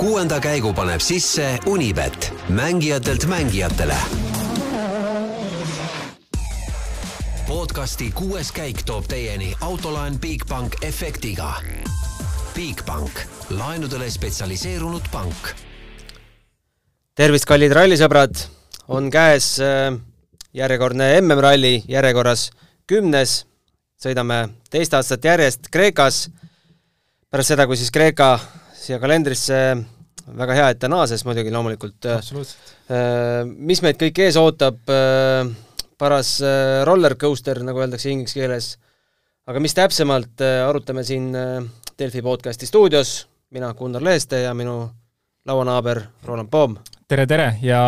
kuuenda käigu paneb sisse Unibet, mängijatelt mängijatele. podcasti kuues käik toob teieni autolaen Bigbank efektiga. Bigbank, laenudele spetsialiseerunud pank. tervist, kallid rallisõbrad, on käes äh, järjekordne MM-ralli, järjekorras kümnes, sõidame teist aastat järjest Kreekas, pärast seda, kui siis Kreeka siia kalendrisse väga hea, et ta naases muidugi loomulikult. absoluutselt. Mis meid kõik ees ootab, paras roller coaster, nagu öeldakse inglise keeles, aga mis täpsemalt, arutame siin Delfi podcasti stuudios, mina, Gunnar Leheste ja minu lauanaaber Roland Poom. tere, tere ja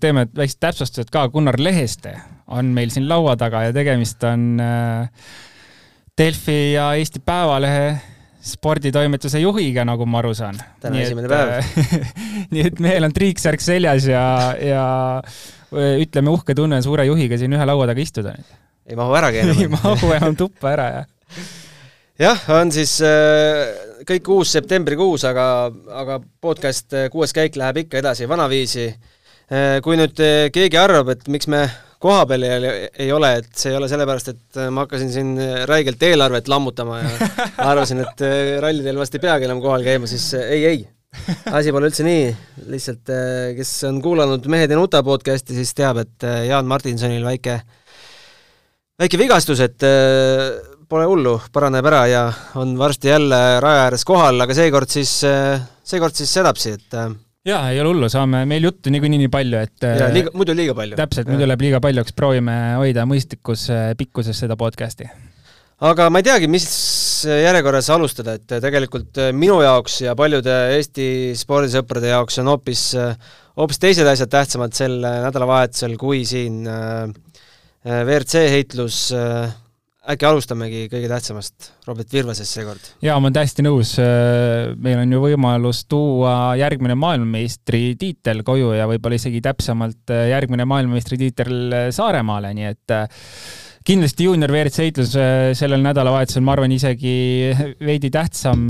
teeme väiksed täpsustused ka, Gunnar Leheste on meil siin laua taga ja tegemist on Delfi ja Eesti Päevalehe sporditoimetuse juhiga, nagu ma aru saan. täna esimene päev nii et mehel on triiksärk seljas ja, ja ütleme, uhke tunne on suure juhiga siin ühe laua taga istuda. ei mahu äragi enam. ei mahu enam tuppa ära, jah. jah, on siis äh, kõik uus septembrikuus, aga, aga podcast Kuues käik läheb ikka edasi vanaviisi. kui nüüd keegi arvab, et miks me koha peal ei, ei ole, et see ei ole sellepärast, et ma hakkasin siin räigelt eelarvet lammutama ja arvasin, et rallidel vast ei peagi enam kohal käima, siis ei, ei. asi pole üldse nii, lihtsalt kes on kuulanud Mehed ei nuta podcasti, siis teab, et Jaan Martinsonil väike, väike vigastus, et pole hullu, paraneb ära ja on varsti jälle raja ääres kohal, aga seekord siis, seekord siis sedapsi, et jaa, ei ole hullu, saame meil juttu niikuinii nii palju, et ja liiga, muidu liiga palju. täpselt, muidu läheb liiga paljuks, proovime hoida mõistlikus pikkuses seda podcast'i. aga ma ei teagi, mis järjekorras alustada, et tegelikult minu jaoks ja paljude Eesti spordisõprade jaoks on hoopis, hoopis teised asjad tähtsamad sel nädalavahetusel, kui siin WRC heitlus äkki alustamegi kõige tähtsamast, Robert Virvasest seekord? jaa, ma olen täiesti nõus, meil on ju võimalus tuua järgmine maailmameistritiitel koju ja võib-olla isegi täpsemalt järgmine maailmameistritiitel Saaremaale, nii et kindlasti juunior WRC heitlus sellel nädalavahetusel, ma arvan, isegi veidi tähtsam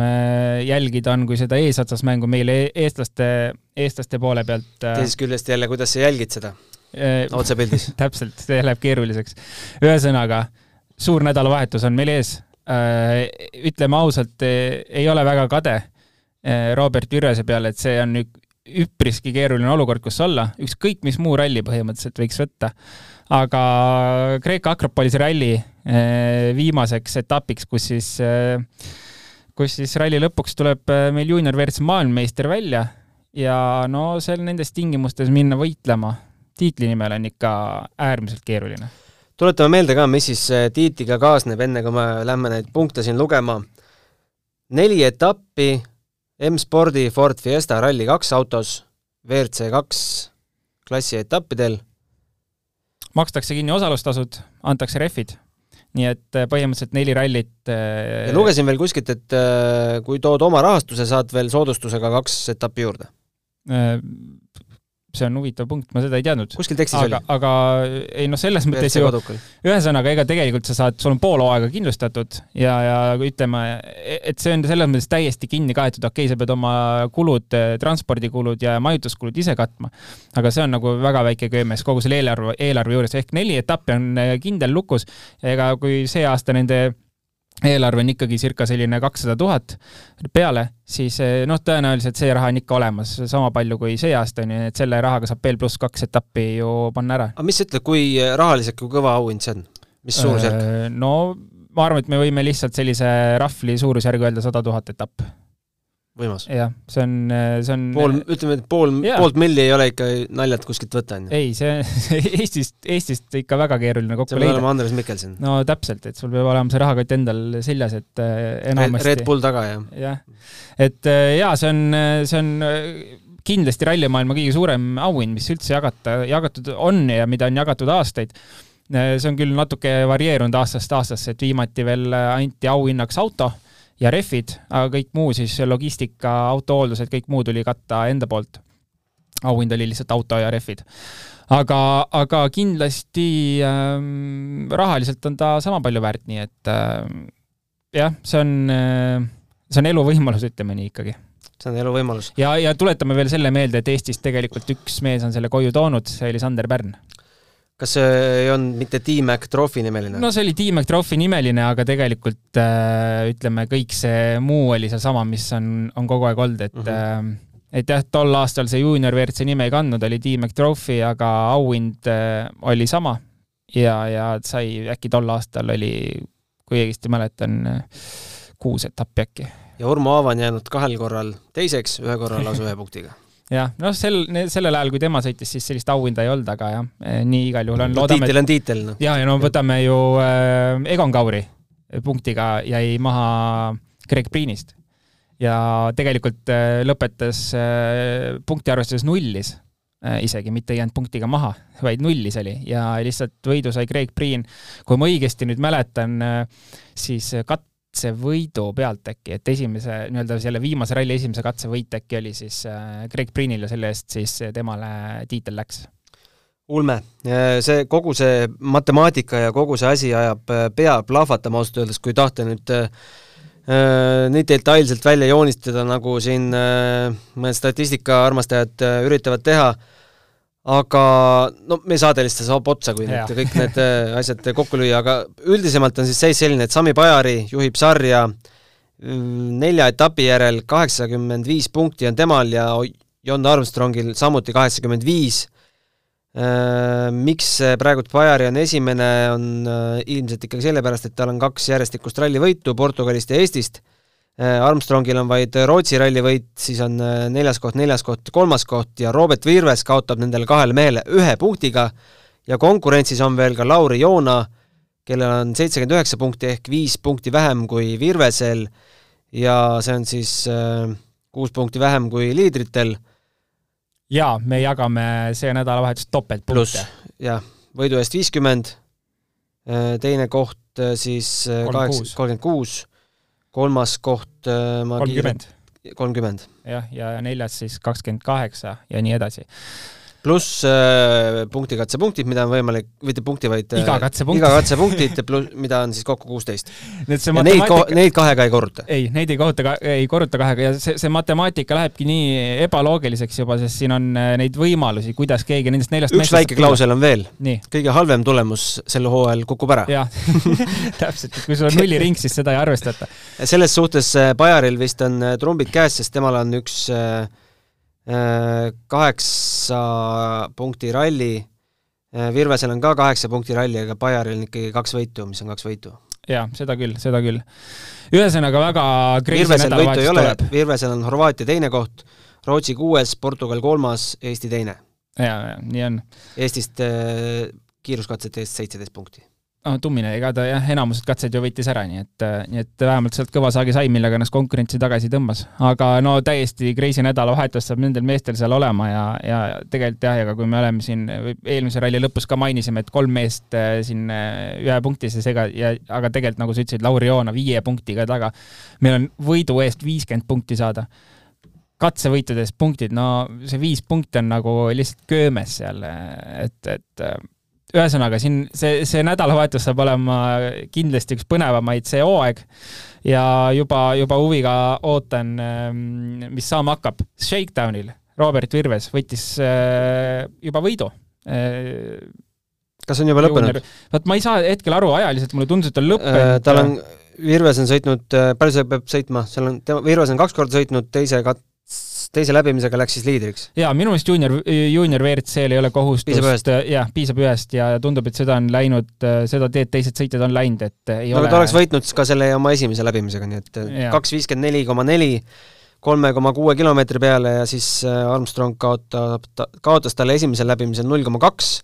jälgida on, kui seda eesotsas mängu meile eestlaste, eestlaste poole pealt. teisest küljest jälle, kuidas sa jälgid seda otsepildis täpselt, see läheb keeruliseks. ühesõnaga suur nädalavahetus on meil ees. ütleme ausalt, ei ole väga kade Robert Virvese peale, et see on üpriski keeruline olukord, kus olla, ükskõik mis muu ralli põhimõtteliselt võiks võtta. aga Kreeka Akropolise ralli viimaseks etapiks, kus siis, kus siis ralli lõpuks tuleb meil juunior WRC maailmameister välja ja no seal nendes tingimustes minna võitlema tiitli nimel on ikka äärmiselt keeruline tuletame meelde ka, mis siis tiitliga kaasneb, enne kui me lähme neid punkte siin lugema. neli etappi M-spordi Ford Fiesta Rally2 autos WRC kaks klassi etappidel. makstakse kinni osalustasud, antakse rehvid. nii et põhimõtteliselt neli rallit. ja lugesin veel kuskilt, et kui tood oma rahastuse, saad veel soodustusega kaks etappi juurde see on huvitav punkt, ma seda ei teadnud. kuskil tekstis aga, oli. aga ei noh, selles mõttes ju, ühesõnaga, ega tegelikult sa saad, sul on pool hooaega kindlustatud ja, ja ütleme, et see on selles mõttes täiesti kinni kaetud, okei okay,, sa pead oma kulud, transpordikulud ja majutuskulud ise katma. aga see on nagu väga väike köömes kogu selle eelarve, eelarve juures, ehk neli etappi on kindel lukus. ega kui see aasta nende eelarve on ikkagi circa selline kakssada tuhat peale, siis noh, tõenäoliselt see raha on ikka olemas, sama palju kui see aasta ju, et selle rahaga saab veel pluss kaks etappi ju panna ära. aga mis sa ütled, kui rahaliselt, kui kõva auhind see on? mis suurusjärk? no ma arvan, et me võime lihtsalt sellise rahvli suurusjärgu öelda sada tuhat etapp võimas. jah, see on, see on pool, ütleme, et pool, poolt milli ei ole ikka naljalt kuskilt võtta, on ju? ei, see, Eestist, Eestist ikka väga keeruline kokku leida. see peab olema Andres Mikkelson. no täpselt, et sul peab olema see rahakott endal seljas, et enamasti Red Bull taga, jah? jah, et jaa, see on, see on kindlasti rallimaailma kõige suurem auhind, mis üldse jagata, jagatud on ja mida on jagatud aastaid see on küll natuke varieerunud aastast aastasse, et viimati veel anti auhinnaks auto ja rehvid, aga kõik muu siis logistika, autohooldused, kõik muu tuli katta enda poolt. auhind oli lihtsalt auto ja rehvid. aga, aga kindlasti ähm, rahaliselt on ta sama palju väärt, nii et äh, jah, see on äh,, see on eluvõimalus, ütleme nii ikkagi see on elu võimalus. ja, ja tuletame veel selle meelde, et Eestist tegelikult üks mees on selle koju toonud, see oli Sander Pärn. Kas see ei olnud mitte T-Mac Trophy nimeline? no see oli T-Mac Trophy nimeline, aga tegelikult äh, ütleme, kõik see muu oli seesama, mis on, on kogu aeg olnud, et mm -hmm. et jah, tol aastal see juunior WRC nime ei kandnud, oli T-Mac Trophy, aga auhind äh, oli sama ja, ja sai äkki tol aastal oli, kui õigesti mäletan, kuus etappi äkki ja Urmo Aava on jäänud kahel korral teiseks, ühe korral lausa ühe punktiga. jah, noh, sel, sellel ajal, kui tema sõitis, siis sellist auhinda ei olnud, aga jah, eh, nii igal juhul on no,. tiitel on tiitel, noh. ja, ja no võtame ju äh, Egon Kauri punktiga jäi maha Greg Priinist ja tegelikult äh, lõpetas äh, punktiarvestuses nullis äh, isegi, mitte ei jäänud punktiga maha, vaid nullis oli ja lihtsalt võidu sai Greg Priin. kui ma õigesti nüüd mäletan, siis kat-, katsevõidu pealt äkki, et esimese, nii-öelda selle viimase ralli esimese katsevõit äkki oli siis äh, Greg Priinil ja selle eest siis temale tiitel läks. ulme, see, kogu see matemaatika ja kogu see asi ajab äh, pea plahvatama ausalt öeldes, kui tahta nüüd äh, nii detailselt välja joonistada, nagu siin äh, mõned statistikaarmastajad äh, üritavad teha äh,, aga no meie saade lihtsalt saab otsa, kui need kõik need äh, asjad kokku lüüa, aga üldisemalt on siis seis selline, et Sami Pajari juhib sarja mm, nelja etapi järel, kaheksakümmend viis punkti on temal ja Jon Armstrongil samuti kaheksakümmend viis. Äh, miks praegult Pajari on esimene, on äh, ilmselt ikkagi sellepärast, et tal on kaks järjestikust rallivõitu Portugalist ja Eestist Armstrongil on vaid Rootsi ralli võit, siis on äh, neljas koht, neljas koht, kolmas koht ja Robert Virves kaotab nendele kahele mehele ühe punktiga. Ja konkurentsis on veel ka Lauri Joona, kellel on seitsekümmend üheksa punkti ehk viis punkti vähem kui Virvesel. Ja see on siis äh, kuus punkti vähem kui liidritel. jaa, me jagame see nädalavahetus topeltpunkte. jah, võidu eest viiskümmend, teine koht siis kaheksa, kolmkümmend kuus kolmas koht äh, ma kolmkümmend. kolmkümmend. jah, ja neljas siis kakskümmend kaheksa ja nii edasi pluss äh, punktikatsepunktid, mida on võimalik, mitte punkti, vaid äh, iga katsepunkt. iga katsepunktid, mida on siis kokku kuusteist. matemaatika... neid, neid kahega ei korruta? ei, neid ei korruta ka, ei korruta kahega ja see, see matemaatika lähebki nii ebaloogiliseks juba, sest siin on äh, neid võimalusi, kuidas keegi nendest neljast üks väike klausel on veel. kõige halvem tulemus sel hooajal kukub ära. jah täpselt, et kui sul on nulliring, siis seda ei arvestata. selles suhtes Bajaril vist on trumbid käes, sest temal on üks äh, kaheksa punkti ralli, Virvesel on ka kaheksa punkti ralli, aga Bajaril on ikkagi kaks võitu, mis on kaks võitu. jaa, seda küll, seda küll. ühesõnaga väga crazy nädalavahetus tuleb. Virvesel on Horvaatia teine koht, Rootsi kuues, Portugal kolmas, Eesti teine. jaa, jaa, nii on. Eestist äh, kiiruskatsete eest seitseteist punkti no tummine, ega ta jah, enamused katsed ju võitis ära, nii et, nii et vähemalt sealt kõva saagi sai, millega ennast konkurentsi tagasi tõmbas. aga no täiesti crazy nädalavahetus saab nendel meestel seal olema ja, ja tegelikult jah, ega kui me oleme siin eelmise ralli lõpus ka mainisime, et kolm meest äh, siin äh, ühe punktise sega ja aga tegelikult nagu sa ütlesid, Lauri Joona viie punktiga taga. meil on võidu eest viiskümmend punkti saada katsevõitudest punktid, no see viis punkti on nagu lihtsalt köömes seal, et, et ühesõnaga siin see, see nädalavahetus saab olema kindlasti üks põnevamaid see hooaeg ja juba, juba huviga ootan, ähm, mis saama hakkab. Shakedownil Robert Virves võttis äh, juba võidu. Äh, kas on juba lõppenud? vot ma ei saa hetkel aru ajaliselt, mulle tundus, et on lõppenud. Äh, tal on, Virves on sõitnud, palju see peab sõitma, seal on, Virves on kaks korda sõitnud teise kat-, teise läbimisega läks siis liidriks? jaa, minu meelest juunior, juunior WRC-l ei ole kohustust, jah, piisab ühest ja tundub, et seda on läinud, seda teed teised sõitjad on läinud, et ei no, ole ta oleks võitnud ka selle oma esimese läbimisega, nii et kaks viiskümmend neli koma neli, kolme koma kuue kilomeetri peale ja siis äh, Armstrong kaotab, kaotas talle esimesel läbimisel null koma kaks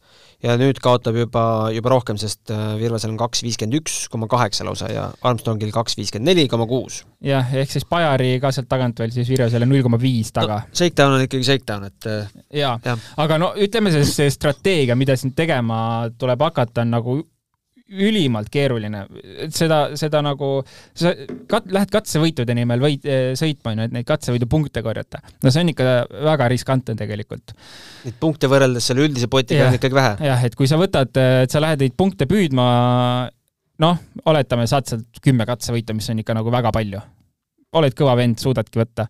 ja nüüd kaotab juba, juba rohkem, sest äh, Virvesel on kaks viiskümmend üks koma kaheksa lausa ja Armstrongil kaks viiskümmend neli koma kuus. jah, ehk siis Bajari ka sealt tagant veel siis Virvesele null koma viis taga no,. Shakedown on ikkagi shakedown, et äh, jaa ja., aga no ütleme, see, see strateegia, mida siin tegema tuleb hakata, on nagu ülimalt keeruline, et seda, seda nagu, sa kat-, lähed katsevõitude nimel võid, eh, sõitma, on ju, et neid katsevõidupunkte korjata. no see on ikka väga riskantne tegelikult. Neid punkte võrreldes selle üldise potiga on ikkagi vähe. jah, et kui sa võtad, et sa lähed neid punkte püüdma, noh, oletame, saad sealt kümme katsevõitu, mis on ikka nagu väga palju. oled kõva vend, suudadki võtta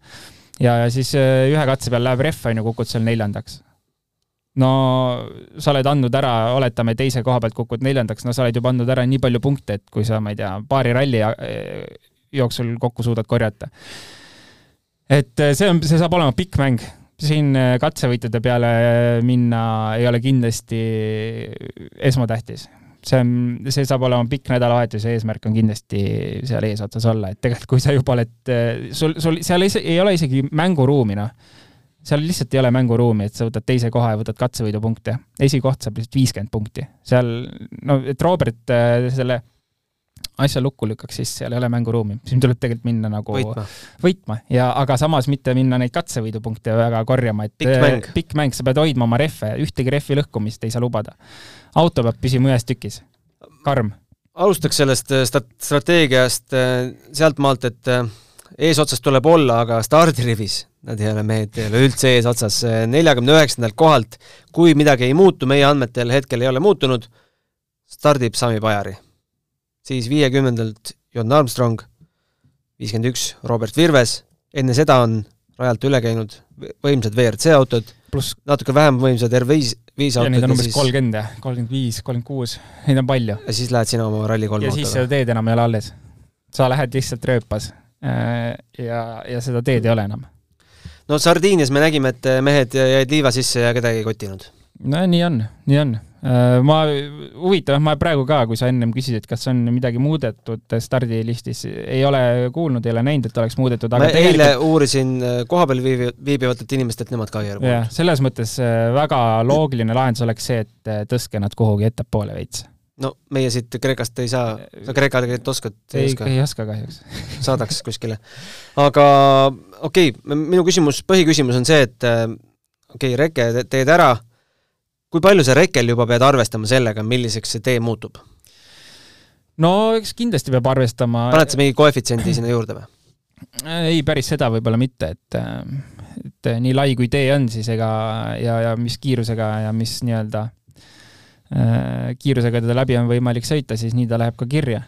ja, ja siis ühe katse peal läheb ref, on ju, kukud seal neljandaks. No sa oled andnud ära, oletame, teise koha pealt kukud neljandaks, no sa oled juba andnud ära nii palju punkte, et kui sa, ma ei tea, paari ralli äh, jooksul kokku suudad korjata. et äh, see on, see saab olema pikk mäng siin katsevõitjate peale minna ei ole kindlasti esmatähtis see on, see saab olema pikk nädalavahetus ja eesmärk on kindlasti seal eesotsas olla, et tegelikult kui sa juba oled, sul, sul seal ei, ei ole isegi mänguruumi, noh. Seal lihtsalt ei ole mänguruumi, et sa võtad teise koha ja võtad katsevõidupunkte. esikoht saab lihtsalt viiskümmend punkti. seal, no et Robert äh, selle asja lukku lükkaks, siis seal ei ole mänguruumi. siin tuleb tegelikult minna nagu võitma, võitma ja, aga samas mitte minna neid katsevõidupunkte väga korjama, et Pikk mäng. pikk mäng, sa pead hoidma oma rehve, ühtegi rehvi lõhkumist ei saa lubada. auto peab püsima ühes tükis, karm. alustaks sellest äh, strateegiast äh, sealtmaalt, et äh, eesotsas tuleb olla, aga stardirivis nad ei ole, mehed ei ole üldse eesotsas, neljakümne üheksandalt kohalt, kui midagi ei muutu, meie andmetel hetkel ei ole muutunud, stardib Sami Pajari. siis viiekümnendalt Jon Armstrong, viiskümmend üks Robert Virves, enne seda on rajalt üle käinud võimsad WRC autod, pluss natuke vähem võimsad R5, viis ja autod neid on umbes kolmkümmend ja kolmkümmend viis, kolmkümmend kuus, neid on palju. ja siis lähed sina oma Rally3 ja siis autoga. seda teed enam ei ole alles. sa lähed lihtsalt rööpas ja, ja seda teed ei ole enam. no Sardiinias me nägime, et mehed jäid liiva sisse ja kedagi ei kotinud. no nii on, nii on. Ma, huvitav, ma praegu ka, kui sa ennem küsisid, kas on midagi muudetud stardilistis, ei ole kuulnud, ei ole näinud, et oleks muudetud, ma aga eile tegelikult uurisin äh, kohapeal viibi-, viibivatelt inimestelt, nemad ka ei ole jah, selles mõttes äh, väga loogiline lahendus oleks see, et äh, tõstke nad kuhugi ettepoole veits. No meie siit Kreekast ei saa, sa kreeka keelt oskad, ei ei, oska, kahjuks. saadaks kuskile. aga okei okay,, minu küsimus, põhiküsimus on see, et äh, okei okay,, reke te- teed ära, kui palju sa rekel juba pead arvestama sellega, milliseks see tee muutub? no eks kindlasti peab arvestama paned sa mingi koefitsiendi sinna juurde või? ei, päris seda võib-olla mitte, et, et nii lai kui tee on, siis ega ja, ja mis kiirusega ja mis nii-öelda äh, kiirusega teda läbi on võimalik sõita, siis nii ta läheb ka kirja.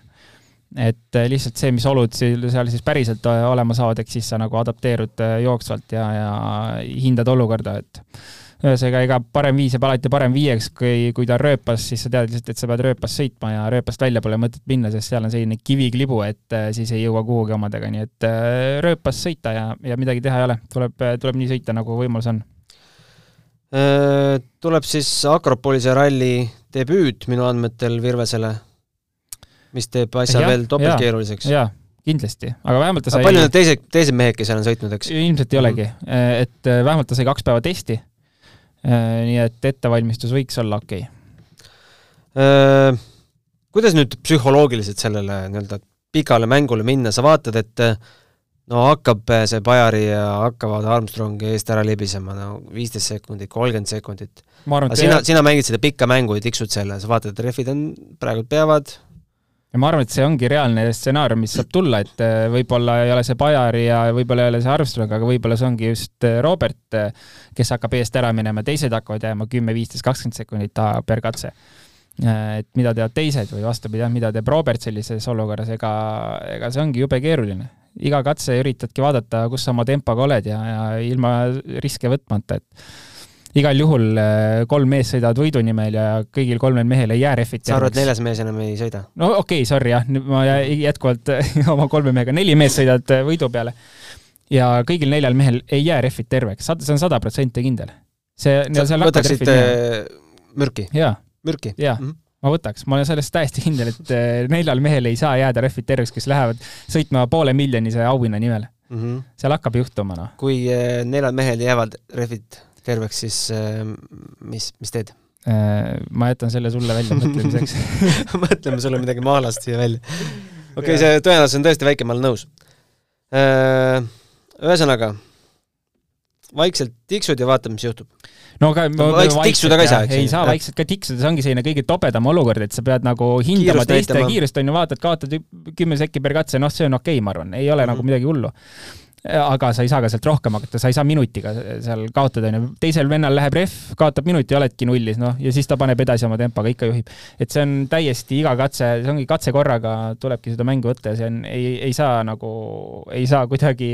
et äh, lihtsalt see, mis olud seal siis päriselt äh, olema saavad, eks siis sa nagu adapteerud äh, jooksvalt ja, ja hindad olukorda, et ühesõnaga, ega parem viis jääb alati parem viieks, kui, kui ta on rööpas, siis sa tead lihtsalt, et sa pead rööpas sõitma ja rööpast välja pole mõtet minna, sest seal on selline kiviklibu, et äh, siis ei jõua kuhugi omadega, nii et äh, rööpas sõita ja, ja midagi teha ei ole, tuleb, tuleb nii sõita, nagu võimalus on. Äh, tuleb siis Akropolise ralli debüüt minu andmetel Virvesele, mis teeb asja Jah, veel topelt keeruliseks. jaa, kindlasti, aga vähemalt ta sai palju need teised, teised mehed, kes seal on sõitnud, eks? ilmselt ei olegi, et äh, vähemalt ta sai kaks päeva testi. nii et ettevalmistus võiks olla okei okay. Kuidas nüüd psühholoogiliselt sellele nii-öelda pikale mängule minna, sa vaatad, et no hakkab äh, see Bajari ja hakkavad Armstrongi eest ära libisema, no viisteist sekundit, kolmkümmend sekundit. aga sina, sina mängid seda pikka mängu ja tiksud selle, sa vaatad, et rehvid on, praegu peavad, ja ma arvan, et see ongi reaalne stsenaarium, mis saab tulla, et äh, võib-olla ei ole see Bajari ja võib-olla ei ole see Armstrong, aga võib-olla see ongi just äh, Robert, kes hakkab eest ära minema, teised hakkavad jääma kümme, viisteist, kakskümmend sekundit taha per katse. et mida teevad teised või vastupidi, jah, mida teeb Robert sellises olukorras, ega, ega see ongi jube keeruline. Iga katse üritadki vaadata, kus sa oma tempoga oled ja, ja ilma riske võtmata, et igal juhul äh, kolm meest sõidavad võidu nimel ja kõigil kolmel mehel ei jää rehvid sa arvad, neljas mees enam ei sõida? no okei okay,, sorry jah, nüüd ma jä- jätkuvalt oma kolme mehega, neli meest sõidavad äh, võidu peale. ja kõigil neljal mehel ei jää rehvid terveks, see on sada protsenti kindel. see, sa võtaksid rehvid äh, mürki, jaa, mürki? jaa Mhm. Ma võtaks, ma olen selles täiesti kindel, et äh, neljal mehel ei saa jääda rehvid terveks, kes lähevad sõitma poole miljonise auhinna nimel. Mm -hmm. seal hakkab juhtuma, noh. kui äh, neljal mehel jäävad rehvid terveks, siis äh, mis, mis teed? ma jätan selle sulle välja mõtlemiseks mõtleme sulle midagi maalast siia välja. okei okay,, see tõenäosus on tõesti väike, ma olen nõus. Ühesõnaga, vaikselt tiksud ja vaatad, mis juhtub. No aga vaikselt tiksuda ka ei saa, eks ei saa vaikselt ka tiksuda, see ongi selline kõige tobedam olukord, et sa pead nagu hindama teiste kiirust, on ju, vaatad, kaotad kümme sekki per katse, noh, see on okei okay,, ma arvan, ei ole mm -hmm. nagu Mhm. midagi hullu. Aga sa ei saa ka sealt rohkem hakata, sa ei saa minutiga seal kaotada, on ju. teisel vennal läheb rehv, kaotab minuti, oledki nullis, noh, ja siis ta paneb edasi oma tempoga, ikka juhib. et see on täiesti iga katse, see ongi katse korraga tulebki seda mängu võtta ja see on, ei, ei saa nagu, ei saa kuidagi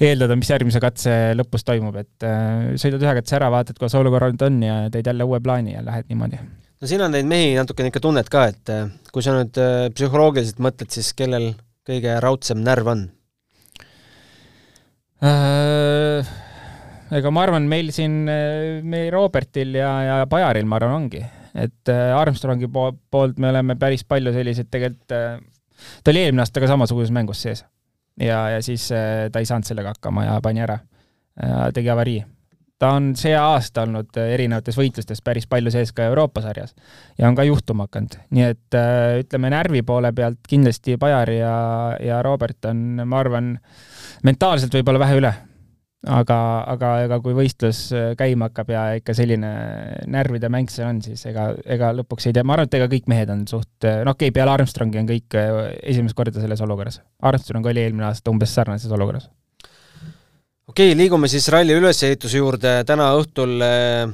eeldada, mis järgmise katse lõpus toimub, et äh, sõidad ühe katse ära, vaatad, kuidas olukord on ja teed jälle uue plaani ja lähed niimoodi no siin on neid mehi natukene ikka tunned ka, et äh, kui sa nüüd äh, psühholoogiliselt mõtled, siis kellel kõige raudsem närv on? Äh, ega ma arvan, meil siin, meil Robertil ja, ja Pajaril, ma arvan, ongi, et Armstrongi po poolt me oleme päris palju selliseid tegelikult, ta oli eelmine aasta ka samasuguses mängus sees. ja, ja siis ta ei saanud sellega hakkama ja pani ära, tegi avarii ta on see aasta olnud äh, erinevates võitlustes päris palju sees ka Euroopa sarjas ja on ka juhtuma hakanud, nii et äh, ütleme, närvi poole pealt kindlasti Pajar ja, ja Robert on, ma arvan, mentaalselt võib-olla vähe üle. aga, aga ega kui võistlus äh, käima hakkab ja ikka selline närvide mäng see on, siis ega, ega lõpuks ei tea, ma arvan, et ega kõik mehed on suht, no okei okay,, peale Armstrongi on kõik esimest korda selles olukorras. Armstrong oli eelmine aasta umbes sarnases olukorras okei okay,, liigume siis ralli ülesehituse juurde, täna õhtul äh,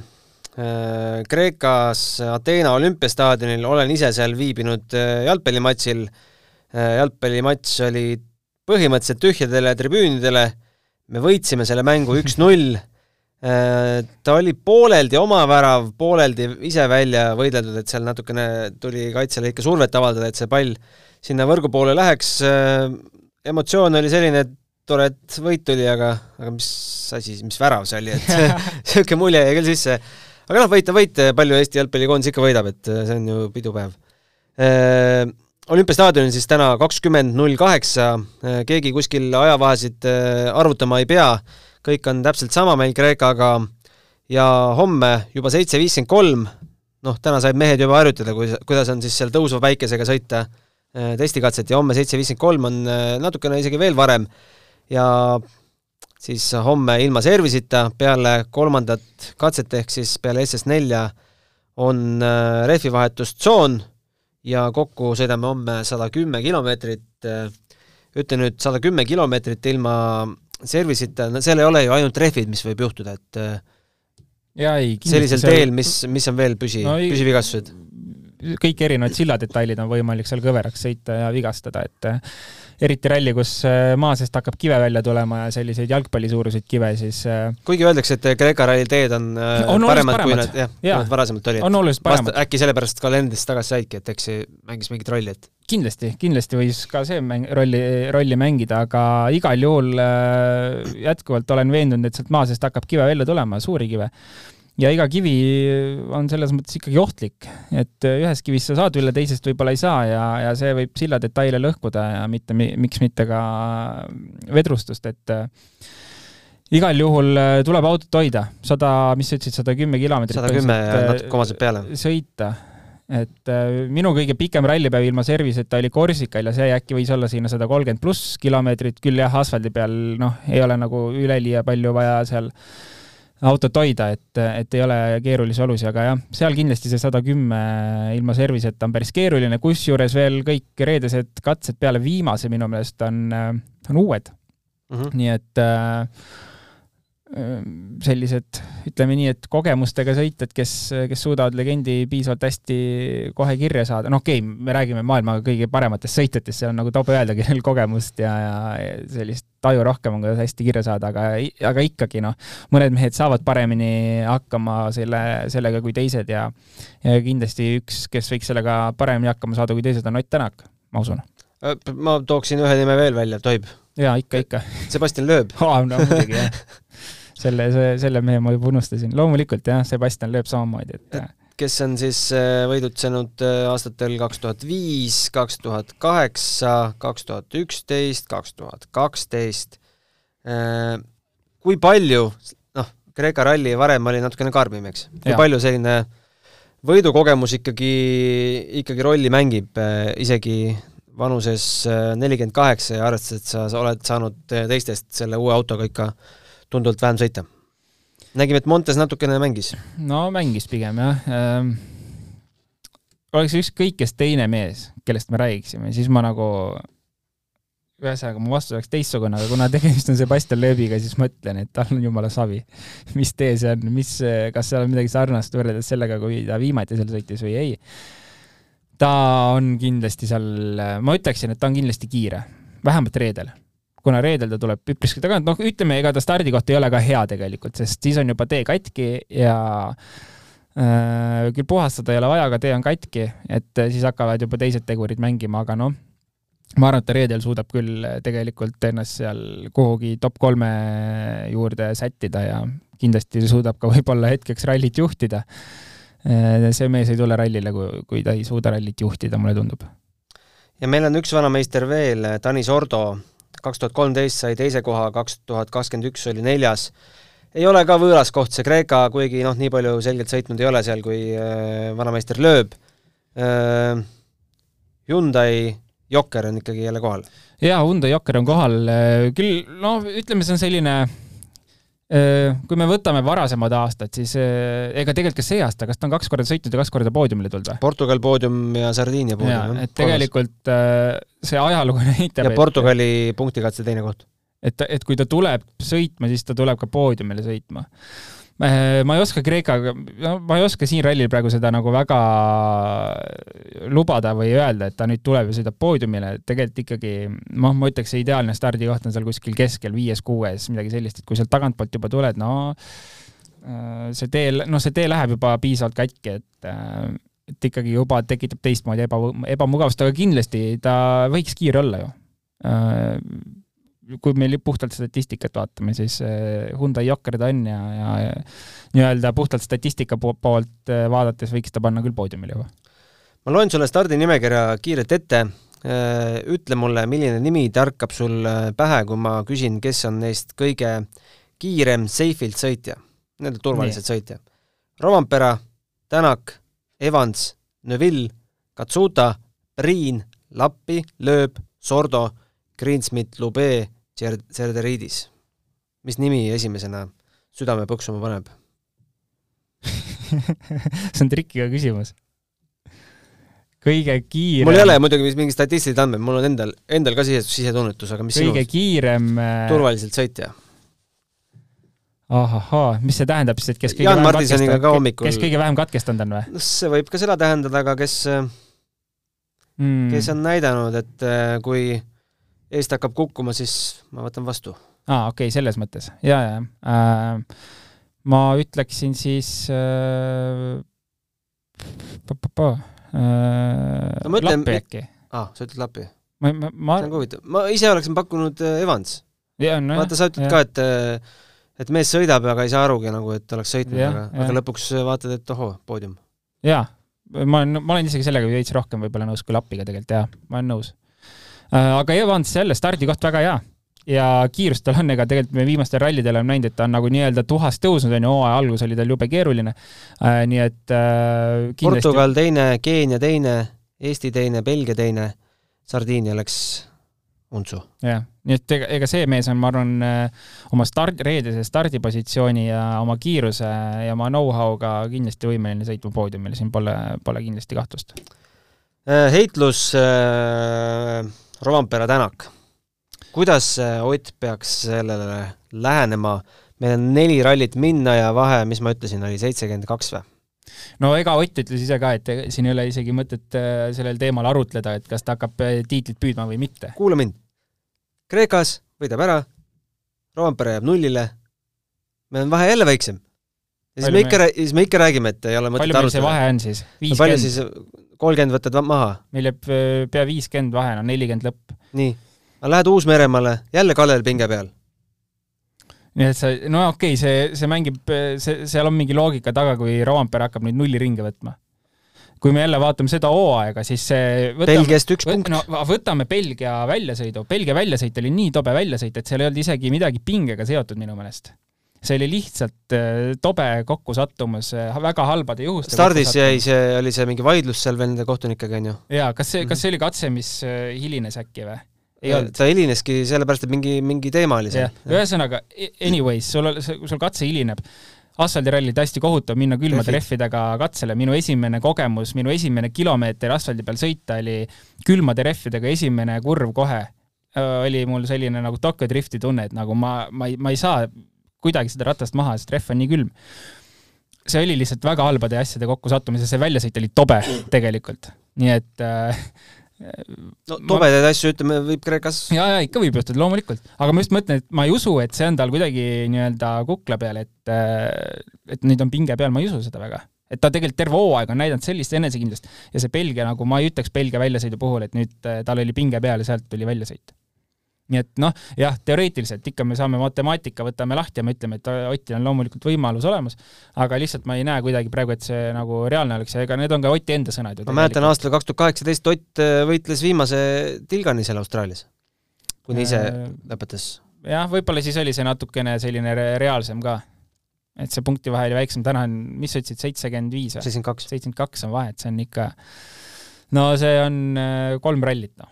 äh, Kreekas Ateena olümpiastaadionil, olen ise seal viibinud äh, jalgpallimatšil äh,, jalgpallimatš oli põhimõtteliselt tühjadele tribüünidele, me võitsime selle mängu üks-null äh,, ta oli pooleldi oma värav, pooleldi ise välja võideldud, et seal natukene tuli kaitsele ikka survet avaldada, et see pall sinna võrgu poole läheks, äh, emotsioon oli selline, et tore, et võit tuli, aga, aga mis asi, mis värav see oli, et niisugune mulje jäi küll sisse. aga noh, võit on võit, palju Eesti jalgpallikoondis ikka võidab, et see on ju pidupäev äh,. olümpiastaadionil siis täna kakskümmend null kaheksa, keegi kuskil ajavahesid äh, arvutama ei pea, kõik on täpselt sama meil Kreekaga ja homme juba seitse viiskümmend kolm, noh, täna said mehed juba harjutada, kui, kuidas on siis seal tõusva päikesega sõita äh, testikatset ja homme seitse viiskümmend kolm on äh, natukene isegi veel varem ja siis homme ilma servisita peale kolmandat katset ehk siis peale SS4 on äh, rehvivahetustsoon ja kokku sõidame homme sada kümme kilomeetrit. Äh, ütlen nüüd sada kümme kilomeetrit ilma servisita, no seal ei ole ju ainult rehvid, mis võib juhtuda, et äh, ja ei, sellisel seal... teel, mis, mis on veel püsi no,, püsivigastused? kõik erinevad silladetailid on võimalik seal kõveraks sõita ja vigastada, et eriti ralli, kus äh, maa seest hakkab kive välja tulema ja selliseid jalgpallisuuruseid kive, siis äh, kuigi öeldakse, et Kreeka ralli teed on, äh, on paremad, paremad, kui nad, jah ja., kui nad varasemalt olid. on oluliselt paremad. äkki sellepärast kalendrist tagasi saidki, et eks see mängis mingit rolli, et kindlasti, kindlasti võis ka see mäng, rolli, rolli mängida, aga igal juhul jätkuvalt olen veendunud, et sealt maa seest hakkab kive välja tulema, suuri kive ja iga kivi on selles mõttes ikkagi ohtlik, et ühest kivist sa saad üle, teisest võib-olla ei saa ja, ja see võib silladetaile lõhkuda ja mitte, miks mitte ka vedrustust, et äh, igal juhul äh, tuleb autot hoida, sada, mis sa ütlesid, sada kümme kilomeetrit. sada kümme ja natuke omaselt peale. sõita, et äh, minu kõige pikem rallipäev ilma serviseta oli Korsikal ja see äkki võis olla sinna sada kolmkümmend pluss kilomeetrit, küll jah, asfaldi peal noh, ei ole nagu üleliia palju vaja seal autot hoida, et, et ei ole keerulisi olusid, aga jah, seal kindlasti see sada kümme ilma serviseta on päris keeruline, kusjuures veel kõik reedesed katsed peale viimase minu meelest on, on uued mm. -hmm. nii et äh, sellised, ütleme nii, et kogemustega sõitjad, kes, kes suudavad legendi piisavalt hästi kohe kirja saada, no okei okay,, me räägime maailma kõige parematest sõitjatest, seal on nagu tobe öelda, kellel kogemust ja, ja sellist taju rohkem on, kuidas hästi kirja saada, aga, aga ikkagi noh, mõned mehed saavad paremini hakkama selle, sellega kui teised ja ja kindlasti üks, kes võiks sellega paremini hakkama saada kui teised, on Ott Tänak, ma usun. Ma tooksin ühe nime veel välja, tohib? jaa, ikka, ikka. Sebastian Loeb aa, no muidugi, jah selle, see, selle mehe ma juba unustasin. loomulikult jah, Sebastian lööb samamoodi, et kes on siis äh, võidutsenud äh, aastatel kaks tuhat viis, kaks tuhat kaheksa, kaks tuhat üksteist, kaks tuhat kaksteist. Äh, kui palju, noh, Kreeka ralli varem oli natukene karmim, eks, kui ja. palju selline võidukogemus ikkagi, ikkagi rolli mängib, isegi vanuses nelikümmend kaheksa ja arvestades, et sa oled saanud teistest selle uue autoga ikka tunduvalt vähem sõita. nägime, et Montes natukene mängis. no mängis pigem jah ähm,. oleks ükskõik kes teine mees, kellest me räägiksime, siis ma nagu ühesõnaga, mu vastus oleks teistsugune, aga kuna tegemist on Sebastian Loebiga, siis ma ütlen, et tal on jumala savi. mis tee see on, mis, kas seal on midagi sarnast võrreldes sellega, kui ta viimati seal sõitis või ei? ta on kindlasti seal, ma ütleksin, et ta on kindlasti kiire, vähemalt reedel. Kuna reedel ta tuleb üpriski tagant, noh, ütleme, ega ta stardikoht ei ole ka hea tegelikult, sest siis on juba tee katki ja äh, küll puhastada ei ole vaja, aga tee on katki, et siis hakkavad juba teised tegurid mängima, aga noh ma arvan, et ta reedel suudab küll tegelikult ennast seal kuhugi top kolme juurde sättida ja kindlasti suudab ka võib-olla hetkeks rallit juhtida. see mees ei tule rallile, kui, kui ta ei suuda rallit juhtida, mulle tundub. ja meil on üks vanameister veel, Tanis Ordo, kaks tuhat kolmteist sai teise koha, kaks tuhat kakskümmend üks oli neljas. ei ole ka võõras koht see Kreeka, kuigi noh, nii palju selgelt sõitnud ei ole seal, kui äh, vanameister lööb äh,. Hyundai Jokker on ikkagi jälle kohal? jaa, Hyundai Jokker on kohal, küll noh, ütleme, see on selline kui me võtame varasemad aastad, siis ega tegelikult ka see aasta, kas ta on kaks korda sõitnud ja kaks korda poodiumile tulnud või? Portugal poodium ja Sardiinia poodium. et tegelikult see ajalugu näitab ja Portugali et, punktikatse teine koht. et, et kui ta tuleb sõitma, siis ta tuleb ka poodiumile sõitma Äh, ma ei oska Kreekaga, ma ei oska siin rallil praegu seda nagu väga lubada või öelda, et ta nüüd tuleb ja sõidab poodiumile, et tegelikult ikkagi noh, ma ütleks, see ideaalne stardikoht on seal kuskil keskel, viies-kuues, midagi sellist, et kui sealt tagantpoolt juba tuled, no äh, see tee, noh, see tee läheb juba piisavalt katki, et äh, et ikkagi juba tekitab teistmoodi eba, ebamugavust, aga kindlasti ta võiks kiire olla ju kui meil puhtalt statistikat vaatame, siis eh, Hyundai Jokker ta on ja, ja, ja nii-öelda puhtalt statistika poolt eh, vaadates võiks ta panna küll poodiumile juba. ma loen sulle stardinimekirja kiirelt ette, eh, ütle mulle, milline nimi tärkab sul pähe, kui ma küsin, kes on neist kõige kiirem seifilt sõitja, nii-öelda turvaliselt nii. sõitja. Rovampera, Tänak, Evans, Neville, Katsuta, Priin, Lappi, Lööb, Sordo Greensmith, Lube, Serderiidis. mis nimi esimesena südame põksuma paneb see on trikiga küsimus. kõige kiirem mul ei ole muidugi mingi statistilised andmed, mul on endal, endal ka sise, sisetunnetus, aga mis kõige sinust? kiirem äh, turvaliselt sõitja? ahahaa, mis see tähendab siis, et kes kõige Jaan Martinsoniga ka hommikul kes kõige vähem katkestanud on või? no see võib ka seda tähendada, aga kes mm., kes on näidanud, et äh, kui eest hakkab kukkuma, siis ma võtan vastu. aa, okei okay,, selles mõttes, ja, ja äh, ma ütleksin siis äh, äh, no, mõtlen, Lappi äkki. aa, sa ütled Lappi? ma, ma, ma see on huvitav. ma ise oleksin pakkunud äh, Evans. No, vaata, sa ütled ja. ka, et äh, et mees sõidab, aga ei saa arugi nagu, et oleks sõitnud, aga, aga lõpuks vaatad, et ohoo, poodium. jaa, ma olen, ma olen isegi sellega veits rohkem võib-olla nõus kui Lappiga tegelikult, jaa, ma olen nõus Äh, aga Evans jälle stardikoht väga hea ja kiirust tal on, ega tegelikult me viimastel rallidel oleme näinud, et ta on nagu nii-öelda tuhast tõusnud, on ju, hooaja algus oli tal jube keeruline äh,. nii et äh, kindlasti... Portugal teine, Keenia teine, Eesti teine, Belgia teine, Sardiinia läks untsu. jah, nii et ega, ega see mees on, ma arvan, äh, oma start, reedese stardipositsiooni ja oma kiiruse ja oma know-how'ga kindlasti võimeline sõitma poodiumile, siin pole, pole kindlasti kahtlust. Äh, heitlus äh Rompera tänak. kuidas Ott peaks sellele lähenema? meil on neli rallit minna ja vahe, mis ma ütlesin, oli seitsekümmend kaks või? no ega Ott ütles ise ka, et siin ei ole isegi mõtet äh, sellel teemal arutleda, et kas ta hakkab tiitlit püüdma või mitte. kuula mind. Kreekas võidab ära, Rompere jääb nullile, meil on vahe jälle väiksem. ja siis me ikka, siis me ikka räägime, et ei ole mõtet arutleda. palju meil see vahe on siis? palju siis kolmkümmend võtad maha? meil jääb pea viiskümmend vahe, no nelikümmend lõpp. nii. aga lähed Uus-Meremaale, jälle Kalev pinge peal? nii et sa, no okei okay,, see, see mängib, see, seal on mingi loogika taga, kui Rovanpere hakkab nüüd nulli ringe võtma. kui me jälle vaatame seda hooaega, siis see võtame, Belgiast üks punkt. no võtame Belgia väljasõidu, Belgia väljasõit oli nii tobe väljasõit, et seal ei olnud isegi midagi pingega seotud minu meelest see oli lihtsalt äh, tobe kokkusattumus äh, väga halbade juhuste stardis jäi see, oli see mingi vaidlus seal veel nende kohtunikega, on ju? jaa, kas see, kas see oli katse, mis äh, hilines äkki või? ei olnud. ta hilineski sellepärast, et mingi, mingi teema oli seal. ühesõnaga, anyways, sul, sul katse hilineb, asfaldirallid hästi kohutav minna külmade rehvidega katsele, minu esimene kogemus, minu esimene kilomeeter asfaldi peal sõita oli külmade rehvidega esimene kurv kohe oli mul selline nagu Tokyo drifti tunne, et nagu ma, ma ei, ma ei saa kuidagi seda ratast maha, sest rehv on nii külm. see oli lihtsalt väga halbade asjade kokkusattumise, see väljasõit oli tobe tegelikult, nii et äh, no tobedaid ma... asju, ütleme, võib Kreekas ja, ja ikka võib juhtuda, loomulikult. aga ma just mõtlen, et ma ei usu, et see on tal kuidagi nii-öelda kukla peal, et äh, et nüüd on pinge peal, ma ei usu seda väga et ta tegelikult terve hooaeg on näidanud sellist enesekindlust ja see Belgia nagu, ma ei ütleks Belgia väljasõidu puhul, et nüüd äh, tal oli pinge peal ja sealt tuli väljasõit. Nii et noh, jah, teoreetiliselt ikka me saame matemaatika, võtame lahti ja me ütleme, et Otil on loomulikult võimalus olemas, aga lihtsalt ma ei näe kuidagi praegu, et see nagu reaalne oleks ja ega need on ka Oti enda sõnad ju. ma mäletan aastal kaks tuhat kaheksateist Ott äh, võitles viimase tilgani seal Austraalias, kuni ise äh, lõpetas. jah, võib-olla siis oli see natukene selline reaalsem ka et see punktivahe oli väiksem, täna on, mis sa ütlesid, seitsekümmend viis või? seitsekümmend kaks. seitsekümmend kaks on vahe, et see on ikka, no see on äh, kolm rallit, noh.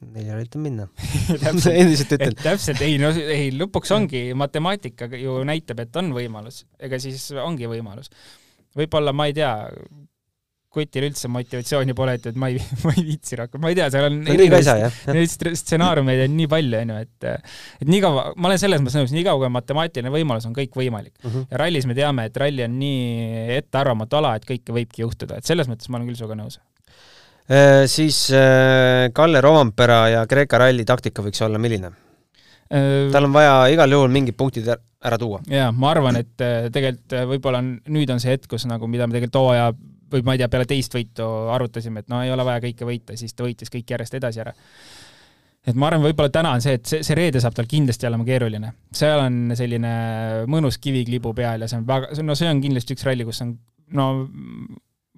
Neli rallit on minna endiselt ütlen. täpselt, ei no ei, lõpuks ongi, matemaatika ju näitab, et on võimalus, ega siis ongi võimalus. võib-olla, ma ei tea, kutil üldse motivatsiooni pole, et, et ma ei, ma ei viitsi rohkem, ma ei tea, seal on neid stsenaariumeid on nii palju, onju, et et nii kaua, ma olen selles mõttes nõus, nii kaua kui on matemaatiline võimalus, on kõik võimalik. Mhm. -huh. ja rallis me teame, et ralli on nii ettearvamatu ala, et kõike võibki juhtuda, et selles mõttes ma olen küll sinuga nõus. Siis e, Kalle Rovampera ja Kreeka ralli taktika võiks olla milline e,? tal on vaja igal juhul mingid punktid ära tuua. jaa, ma arvan, et tegelikult võib-olla nüüd on see hetk, kus nagu, mida me tegelikult hooaja või ma ei tea, peale teist võitu arutasime, et no ei ole vaja kõike võita, siis ta võitis kõik järjest edasi ära. et ma arvan, võib-olla täna on see, et see, see reede saab tal kindlasti olema keeruline. seal on selline mõnus kiviklibu peal ja see on väga, no see on kindlasti üks ralli, kus on no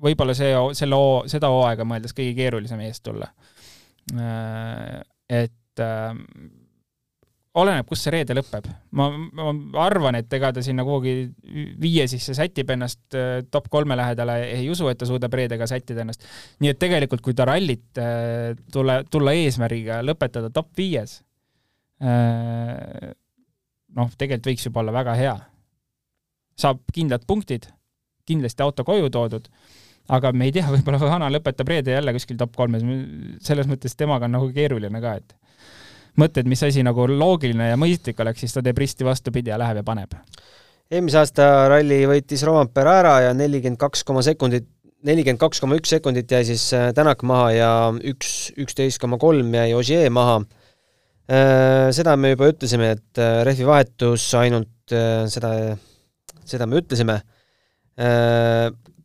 võib-olla see, selle hoo, seda hooaega mõeldes kõige keerulisem eest tulla. Äh, et äh, oleneb, kus see reede lõpeb. ma, ma arvan, et ega ta sinna kuhugi viie sisse sätib ennast äh, top kolme lähedale, ei usu, et ta suudab reedega sättida ennast. nii et tegelikult, kui ta rallit äh, tule, tulla eesmärgiga lõpetada top viies, noh, tegelikult võiks juba olla väga hea. saab kindlad punktid, kindlasti auto koju toodud, aga me ei tea, võib-olla vana lõpetab reede jälle kuskil top kolmes, selles mõttes temaga on nagu keeruline ka, et mõtted, mis asi nagu loogiline ja mõistlik oleks, siis ta teeb risti vastupidi ja läheb ja paneb. eelmise aasta ralli võitis Rovampere ära ja nelikümmend kaks koma sekundit, nelikümmend kaks koma üks sekundit jäi siis äh, Tänak maha ja üks, üksteist koma kolm jäi Ogier maha. Äh, seda me juba ütlesime, et äh, rehvi vahetus ainult seda, seda me ütlesime.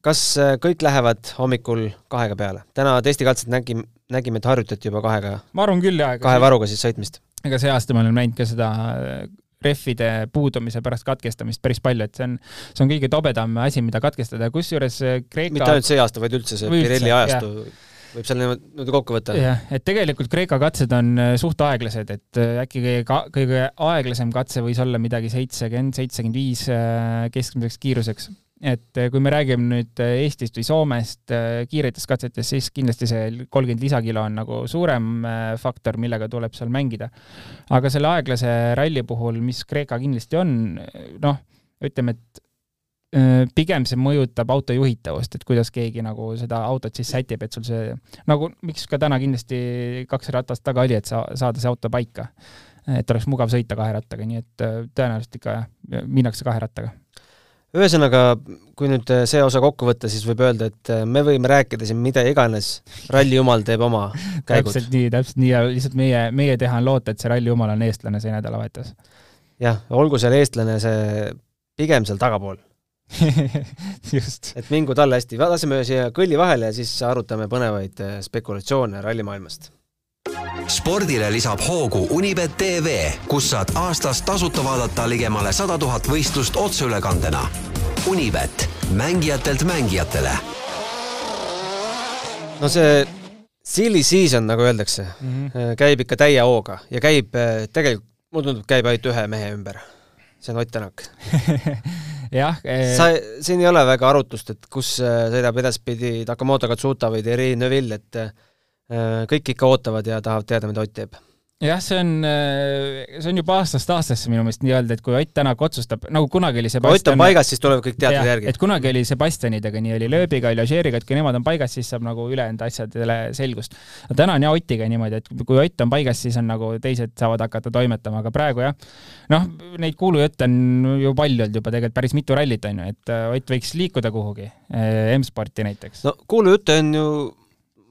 Kas kõik lähevad hommikul kahega peale? täna testikatset nägime, nägime, et harjutati juba kahega. ma arvan küll, jaa. kahe varuga siis sõitmist. ega see aasta me oleme näinud ka seda äh, rehvide puudumise pärast katkestamist päris palju, et see on, see on kõige tobedam asi, mida katkestada, kusjuures äh, Kreeka mitte ainult see aasta, vaid üldse see Pirelli ajastu võib seal niimoodi kokku võtta. jah, et tegelikult Kreeka katsed on äh, suht aeglased, et äkki kõige, kõige aeglasem katse võis olla midagi seitsekümmend, seitsekümmend viis keskmiseks kiiruseks et eh, kui me räägime nüüd eh, Eestist või Soomest eh, kiiretest katsetest, siis kindlasti see kolmkümmend lisakilo on nagu suurem faktor, millega tuleb seal mängida. aga selle aeglase ralli puhul, mis Kreeka kindlasti on, noh, ütleme, et pigem see mõjutab auto juhitavust, et kuidas keegi nagu seda autot siis sätib, et sul see, nagu miks ka täna kindlasti kaks ratast taga oli, et sa, saada see auto paika. et oleks mugav sõita kahe rattaga, nii et tõenäoliselt ikka minnakse kahe rattaga ühesõnaga, kui nüüd äh, see osa kokku võtta, siis võib öelda, et äh, me võime rääkida siin mida iganes, ralli jumal teeb oma käigud. täpselt nii, täpselt nii ja lihtsalt meie, meie teha on loota, et see ralli jumal on eestlane see nädalavahetus. jah, olgu seal eestlane see pigem seal tagapool just. et mingu talle hästi, laseme siia kõlli vahele ja siis arutame põnevaid äh, spekulatsioone rallimaailmast spordile lisab hoogu Unibet tv, kus saad aastas tasuta vaadata ligemale sada tuhat võistlust otseülekandena. Unibet, mängijatelt mängijatele. no see silly season, nagu öeldakse mm, -hmm. käib ikka täie hooga ja käib äh, tegelikult, mulle tundub, käib ainult ühe mehe ümber. see on Ott Tänak jah ee.... sa, siin ei ole väga arutlust, et kus äh, sõidab edaspidi Takamoto Katsuta või Thierry Neuville, et Äh, kõik ikka ootavad ja tahavad teada, mida Ott teeb. jah, see on, äh, see on juba aastast aastasse minu meelest nii-öelda, et kui Ott Tänak otsustab, nagu kunagi oli Sebastian kui Ott on paigas, siis tulevad kõik teatud järgi. et kunagi oli Sebastianidega, nii oli Lööbiga, oli Ožeeriga, et kui nemad on paigas, siis saab nagu ülejäänud asjadele selgust. no täna on jah Otiga niimoodi, et kui Ott on paigas, siis on nagu teised saavad hakata toimetama, aga praegu jah, noh, neid kuulujutte on ju palju olnud juba tegelikult päris mitu rallit on ju, et äh, Ott võiks liikuda kuhugi, äh, M-sporti näiteks. no kuulujutte on ju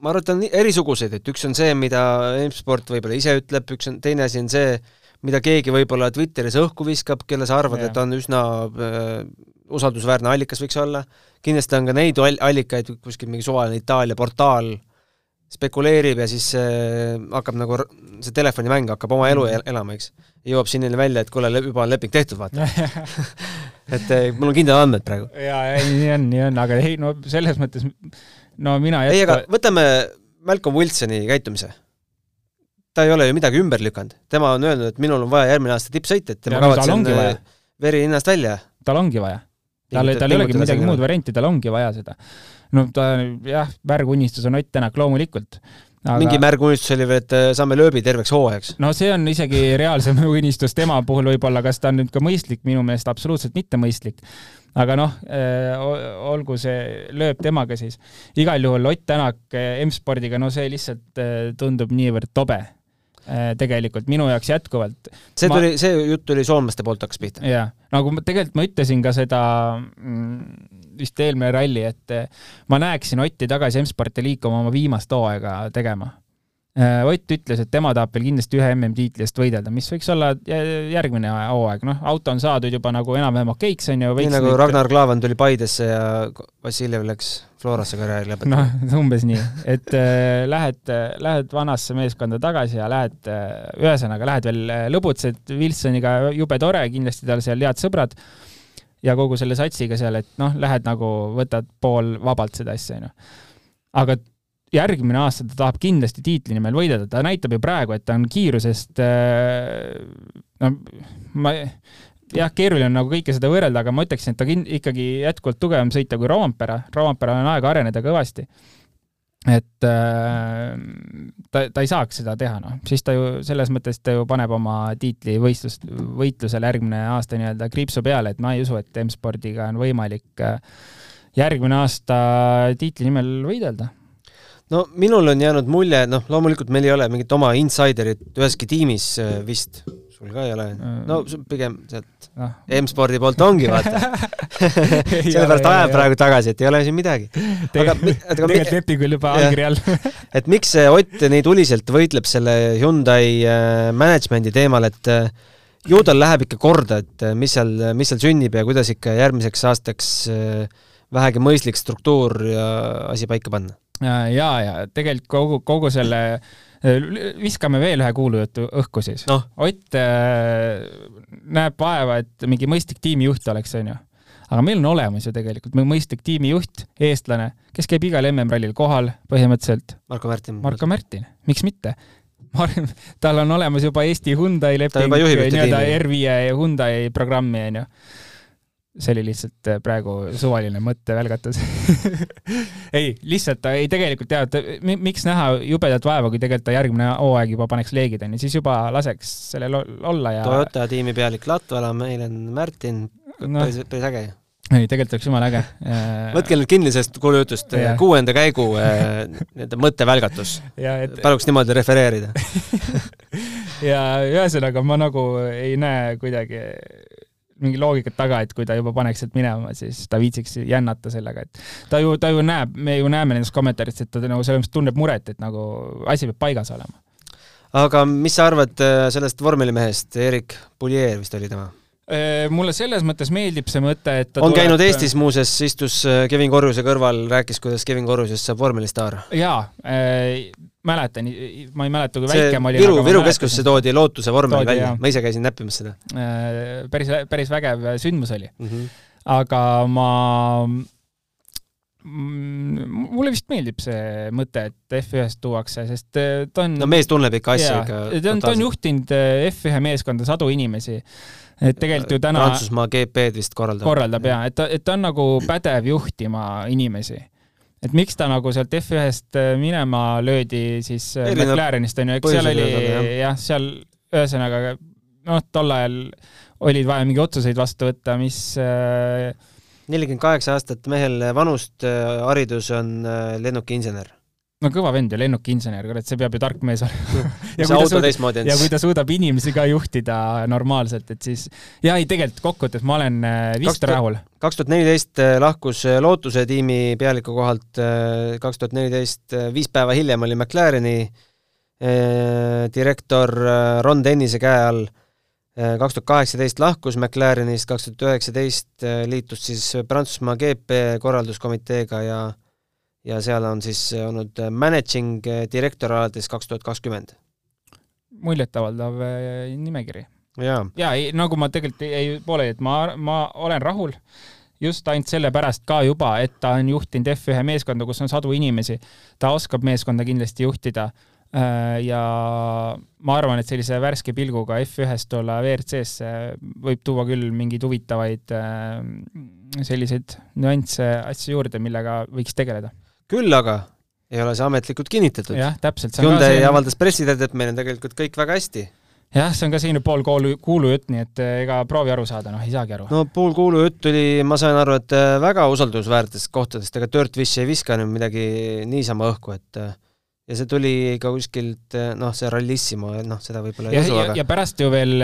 ma arvan, et on erisuguseid, et üks on see, mida M-sport võib-olla ise ütleb, üks on, teine asi on see, mida keegi võib-olla Twitteris õhku viskab, kelle sa arvad, et on üsna äh, usaldusväärne allikas võiks olla, kindlasti on ka neid allikaid, kuskil mingi suvaline Itaalia portaal spekuleerib ja siis äh, hakkab nagu, see telefonimäng hakkab oma elu el elama, eks. jõuab sinnani välja, et kuule, juba on leping tehtud, vaata et äh, mul on kindlad andmed praegu. jaa, nii on, nii on, aga ei no selles mõttes no mina jätka... ei, aga võtame Malcolm Wilsoni käitumise. ta ei ole ju midagi ümber lükanud, tema on öelnud, et minul on vaja järgmine aasta tippsõit, et ma kavatsen äh, veri hinnast välja. tal ongi vaja. tal, tal ei olegi midagi muud varianti, tal ongi vaja seda. no ta jah, värgunistus on Ott Tänak loomulikult aga... mingi märguunistus oli veel, et äh, saame lööbi terveks hooajaks. no see on isegi reaalsem unistus tema puhul võib-olla, kas ta on nüüd ka mõistlik, minu meelest absoluutselt mitte mõistlik aga noh, äh, olgu see lööb temaga siis. igal juhul Ott Tänak äh, M-spordiga, no see lihtsalt äh, tundub niivõrd tobe tegelikult minu jaoks jätkuvalt. see tuli ma..., see jutt tuli soomlaste poolt hakkas pihta? jah, nagu ma tegelikult ma ütlesin ka seda mm, vist eelmine ralli, et ma näeksin Otti tagasi M-sporti liikuma oma viimast hooaega tegema Ott ütles, et tema tahab veel kindlasti ühe MM-tiitli eest võidelda, mis võiks olla järgmine hooaeg, noh, auto on saadud juba nagu enam-vähem okeiks, on ju. nii nagu nüüd... Ragnar Klavan tuli Paidesse ja Vassiljev läks Florasse karjääri lõpetama. noh, umbes nii, et äh, lähed, lähed vanasse meeskonda tagasi ja lähed äh,, ühesõnaga lähed veel äh, lõbutsed Wilsoniga, jube tore, kindlasti tal seal head sõbrad ja kogu selle satsiga seal, et noh, lähed nagu, võtad pool vabalt seda asja, on ju. aga järgmine aasta ta tahab kindlasti tiitli nimel võidelda, ta näitab ju praegu, et ta on kiirusest äh, no ma jah, keeruline on nagu kõike seda võrrelda, aga ma ütleksin, et ta kin-, ikkagi jätkuvalt tugevam sõita kui Rovampere, Rovampere on aega areneda kõvasti. et äh, ta, ta ei saaks seda teha, noh, siis ta ju selles mõttes ta ju paneb oma tiitlivõistlust, võitlusele järgmine aasta nii-öelda kriipsu peale, et ma ei usu, et M-spordiga on võimalik äh, järgmine aasta tiitli nimel võidelda no minul on jäänud mulje, noh, loomulikult meil ei ole mingit oma insiderit üheski tiimis äh, vist, sul ka ei ole, no pigem sealt no. M-spordi poolt ongi, vaata. Sellepärast ajab praegu tagasi, et ei ole siin midagi. tegelikult lepingul juba allkiri all. Et miks Ott nii tuliselt võitleb selle Hyundai äh, management'i teemal, et äh, ju tal läheb ikka korda, et mis seal, mis seal sünnib ja kuidas ikka järgmiseks aastaks vähegi mõistlik struktuur ja asi paika panna ja, ja tegelikult kogu, kogu selle, viskame veel ühe kuulujutu õhku siis no.. Ott äh, näeb vaeva, et mingi mõistlik tiimijuht oleks, onju. aga meil on olemas ju tegelikult mõistlik tiimijuht, eestlane, kes käib igal MM-rallil kohal põhimõtteliselt. Marko Märtin. Marko Märtin, miks mitte? ma arvan, tal on olemas juba Eesti Hyundai leping, nii-öelda R5 Hyundai programmi, onju see oli lihtsalt äh, praegu suvaline mõttevälgatus ei, lihtsalt ei tegelikult tead, miks näha jubedat vaeva, kui tegelikult ta järgmine hooaeg juba paneks leegid, onju, siis juba laseks sellel olla ja Toyota tiimi pealik Latvala, meil on Märtin no., päris, päris äge ju ei, tegelikult oleks jumala äge võtke nüüd kinni sellest kuulujutust kuuenda käigu äh, nii-öelda mõttevälgatus. Et... paluks niimoodi refereerida ja ühesõnaga ma nagu ei näe kuidagi mingi loogikat taga, et kui ta juba paneks sealt minema, siis ta viitsiks jännata sellega, et ta ju, ta ju näeb, me ju näeme nendest kommentaaridest, et ta nagu selles mõttes tunneb muret, et nagu asi peab paigas olema. aga mis sa arvad äh, sellest vormelimehest, Erik Pulier vist oli tema? Äh, mulle selles mõttes meeldib see mõte, et ta on tuleb... käinud Eestis muuseas, istus äh, Kevin Korjuse kõrval, rääkis, kuidas Kevin Korjusest saab vormelistaar. jaa äh,, mäletan, ma ei mäleta, kui väike ma olin. Viru, Viru keskusesse toodi Lootuse vormel toodi, välja, ma ise käisin näppimas seda äh,. päris, päris vägev sündmus oli mm. -hmm. aga ma mulle vist meeldib see mõte, et F1-st tuuakse, sest ta on no mees tunneb ikka asju ikka. ta on, ta on juhtinud F1 meeskonda sadu inimesi et tegelikult ju täna Prantsusmaa GP-d vist korraldab. korraldab jaa, et ta, et ta on nagu pädev juhtima inimesi. et miks ta nagu sealt F1-st minema löödi siis Erinev McLarenist onju, eks seal oli jah, seal ühesõnaga noh, tol ajal olid vaja mingeid otsuseid vastu võtta, mis nelikümmend kaheksa aastat mehel vanust, haridus on lennukiinsener no kõva vend ju, lennukiinsener, kurat, see peab ju tark mees olema. Ja, ja kui ta suudab inimesi ka juhtida normaalselt, et siis ja ei, tegelikult kokkuvõttes ma olen äh, vist 2000, rahul. kaks tuhat neliteist äh, lahkus äh, Lootuse tiimi pealiku kohalt, kaks tuhat neliteist, viis päeva hiljem oli McLareni direktor Ron Dennise käe all, kaks tuhat kaheksateist lahkus McLarenist, kaks tuhat üheksateist liitus siis Prantsusmaa GP korralduskomiteega ja ja seal on siis olnud managing direktor alates kaks tuhat kakskümmend. muljetavaldav eh, nimekiri. jaa. jaa, ei, nagu ma tegelikult ei, pooleli, et ma, ma olen rahul just ainult sellepärast ka juba, et ta on juhtinud F1 meeskonda, kus on sadu inimesi. ta oskab meeskonda kindlasti juhtida. Ja ma arvan, et sellise värske pilguga F1-st tulla WRC-sse võib tuua küll mingeid huvitavaid selliseid nüansse, asju juurde, millega võiks tegeleda küll aga ei ole see ametlikult kinnitatud. jah, täpselt. Hyundai selline... avaldas pressiteadet, et meil on tegelikult kõik väga hästi. jah, see on ka selline pool kuulu, kuulujutt, nii et eh, ega proovi aru saada, noh, ei saagi aru. no pool kuulujutt oli, ma sain aru, et eh, väga usaldusväärsetest kohtadest, ega Dirtfish ei viska nüüd midagi niisama õhku, et eh, ja see tuli ka kuskilt, noh, see Rallissimo, noh, seda võib-olla ei usu, aga ja pärast ju veel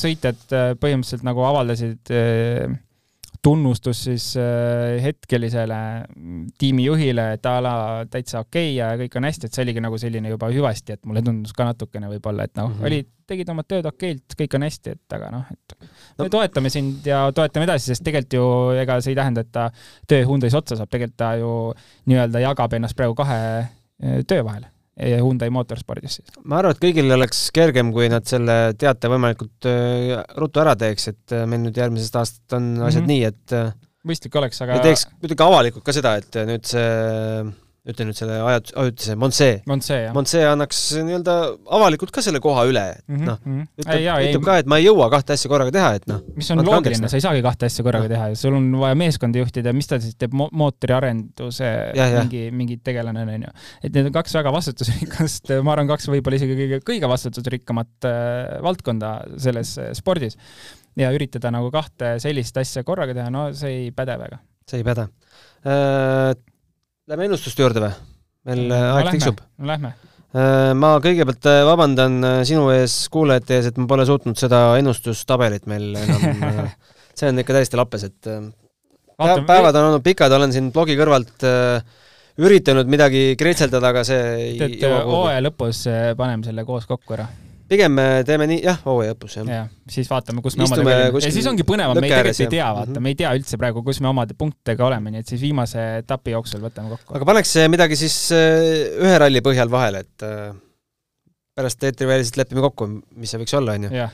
sõitjad põhimõtteliselt nagu avaldasid äh, tunnustus siis äh, hetkelisele tiimijuhile, et a la täitsa okei okay ja kõik on hästi, et see oligi nagu selline juba hüvasti, et mulle tundus ka natukene võib-olla, et noh mm -hmm., olid, tegid oma tööd okeilt, kõik on hästi, et aga noh, et me no. toetame sind ja toetame edasi, sest tegelikult ju ega see ei tähenda, et ta töö Hyundai's otsa saab, tegelikult ta ju nii-öelda jagab ennast praegu kahe äh, töö vahel Hyundai Motorspordis siis? ma arvan, et kõigil oleks kergem, kui nad selle teate võimalikult äh, ruttu ära teeks, et äh, meil nüüd järgmisest aastast on asjad mm -hmm. nii, et äh, mõistlik oleks, aga ja teeks muidugi avalikult ka seda, et nüüd see ütle nüüd selle ajut-, ajutise Monsee. Monsee, annaks nii-öelda avalikult ka selle koha üle, et mm -hmm, noh -hmm., ütleb, ütleb ka, et ma ei jõua kahte asja korraga teha, et noh. mis on loogiline, sa ei saagi kahte asja korraga no. teha ja sul on vaja meeskonda juhtida, mis ta siis teeb mo, mootoriarenduse ja, mingi, mingi tegelane, on ju. et need on kaks väga vastutusrikkast, ma arvan, kaks võib-olla isegi kõige, kõige vastutusrikkamat äh, valdkonda selles äh, spordis. ja üritada nagu kahte sellist asja korraga teha, no see ei päde väga. see ei päde äh, Lähme ennustuste juurde või? meil no, äh, aeg tiksub. no lähme. Äh, ma kõigepealt äh, vabandan sinu ees, kuulajate ees, et ma pole suutnud seda ennustustabelit meil enam see on ikka täiesti lappes, et Vaatame. päevad on olnud pikad, olen siin blogi kõrvalt üritanud midagi kritseldada, aga see ei jõua kuhugi. hooaja lõpus paneme selle koos kokku ära pigem teeme nii, jah, hooaja lõpus, jah. jah, siis vaatame, kus me Istume omade ja siis ongi põnevam, me tegelikult ei tea, vaata mm, -hmm. me ei tea üldse praegu, kus me omade punktidega oleme, nii et siis viimase etapi jooksul võtame kokku. aga paneks midagi siis äh, ühe ralli põhjal vahele, et äh, pärast eetriväliselt lepime kokku, mis see võiks olla, on ju.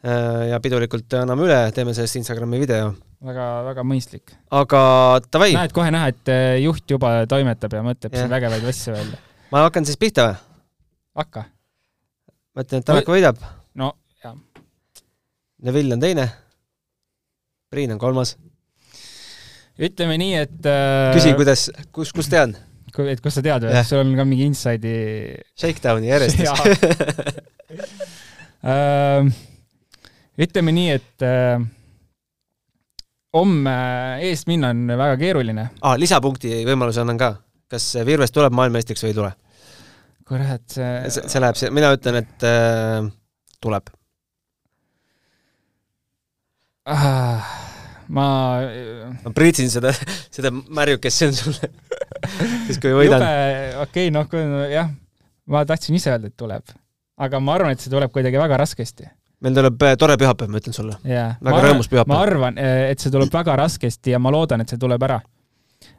Äh, ja pidulikult anname üle, teeme sellest Instagrami video. väga, väga mõistlik. aga davai. näed kohe näha, et juht juba toimetab ja mõtleb siin vägevaid asju välja. ma hakkan siis pihta või? hakka ma ütlen, et Tanek võidab. no jah. Neville on teine. Priin on kolmas. ütleme nii, et äh... küsi, kuidas, kus, kus tean? et kust sa tead või? sul on ka mingi inside'i Shakedowni järjestus äh, ütleme nii, et äh, homme eest minna on väga keeruline. aa, lisapunkti võimaluse annan ka. kas Virves tuleb maailmameistriks või ei tule? Kurat, see see, see läheb, mina ütlen, et äh, tuleb ah,. ma ma priitsin seda, seda märjukest, see on sulle siis kui võidan. okei okay,, noh, kui jah, ma tahtsin ise öelda, et tuleb. aga ma arvan, et see tuleb kuidagi väga raskesti. meil tuleb äh, tore pühapäev, ma ütlen sulle yeah.. väga rõõmus pühapäev. ma arvan, et see tuleb väga raskesti ja ma loodan, et see tuleb ära.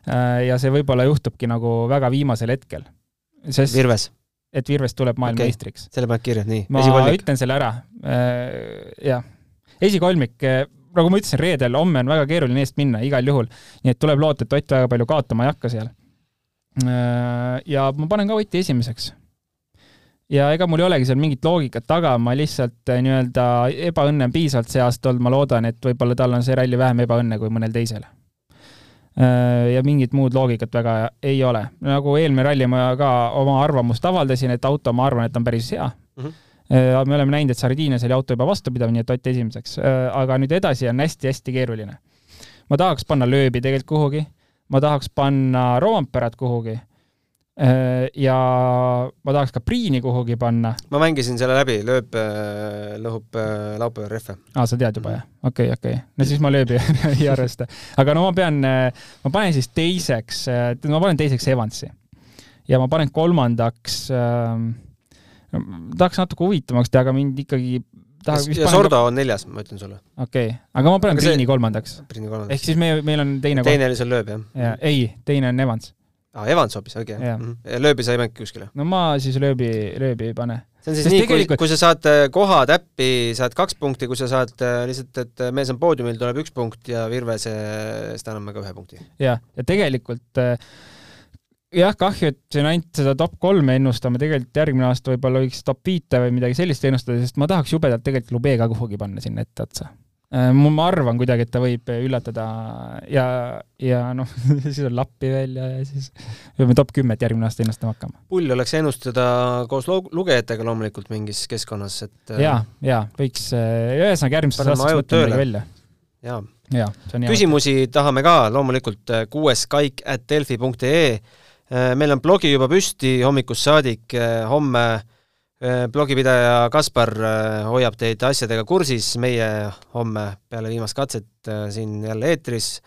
Äh, ja see võib-olla juhtubki nagu väga viimasel hetkel. sest Virves et Virves tuleb maailmameistriks okay.. selle paned kirja, nii. ma esikolmik. ütlen selle ära. Äh, jah, esikolmik, äh, nagu ma ütlesin, reedel, homme on väga keeruline eest minna igal juhul, nii et tuleb loota, et Ott väga palju kaotama ei hakka seal. Äh, ja ma panen ka Oti esimeseks. ja ega mul ei olegi seal mingit loogikat taga, ma lihtsalt nii-öelda ebaõnne on piisavalt see aasta olnud, ma loodan, et võib-olla tal on see ralli vähem ebaõnne kui mõnel teisel ja mingit muud loogikat väga ei ole. nagu eelmine ralli ma ka oma arvamust avaldasin, et auto, ma arvan, et on päris hea mm. -hmm me oleme näinud, et Sardiinias oli auto juba vastupidav, nii et Ott esimeseks. aga nüüd edasi on hästi-hästi keeruline. ma tahaks panna lööbi tegelikult kuhugi, ma tahaks panna Roomperat kuhugi Äh, ja ma tahaks ka Priini kuhugi panna. ma mängisin selle läbi, lööb, äh, lõhub äh, laupäeval rehve. aa, sa tead juba, jah? okei okay,, okei okay.. no siis ma lööbi ei arvesta. aga no ma pean, ma panen siis teiseks, ma panen teiseks Evansi. ja ma panen kolmandaks äh,, tahaks natuke huvitavamaks teha, aga mind ikkagi tahab ja, Sordo on neljas, ma ütlen sulle. okei okay., aga ma panen Priini see... kolmandaks. kolmandaks. ehk siis me, meil on teine teine oli seal lööb, jah? ei, teine on Evans aa ah,, Evans hoopis, okei okay. mm. -hmm. lööbi sa ei mängi kuskile? no ma siis lööbi, lööbi ei pane. see on siis Sest nii tegelikult..., kui, kui sa saad äh, koha täppi, saad kaks punkti, kui sa saad äh, lihtsalt, et äh, mees on poodiumil, tuleb üks punkt ja Virvese, siis ta annab ka ühe punkti. jah, ja tegelikult jah, kahju, et siin ainult seda top kolme ennustame, tegelikult järgmine aasta võib-olla võiks top viite või midagi sellist ennustada, sest ma tahaks jubedalt tegelikult Lube ka kuhugi panna sinna etteotsa ma arvan kuidagi, et ta võib üllatada ja, ja noh siis on Lappi veel ja, siis peame top kümmet järgmine aasta ennustama hakkama. pull oleks ennustada koos lugejatega loomulikult mingis keskkonnas, et ja, ja võiks, äh, ühesõnaga järgmises aastas mõtleme midagi välja. jaa ja, küsimusi hea. tahame ka loomulikult äh, kuues kaik at delfi.ee. meil on blogi juba püsti hommikust saadik, homme Äh, blogipidaja Kaspar äh, hoiab teid asjadega kursis, meie homme peale viimast katset äh, siin jälle eetris.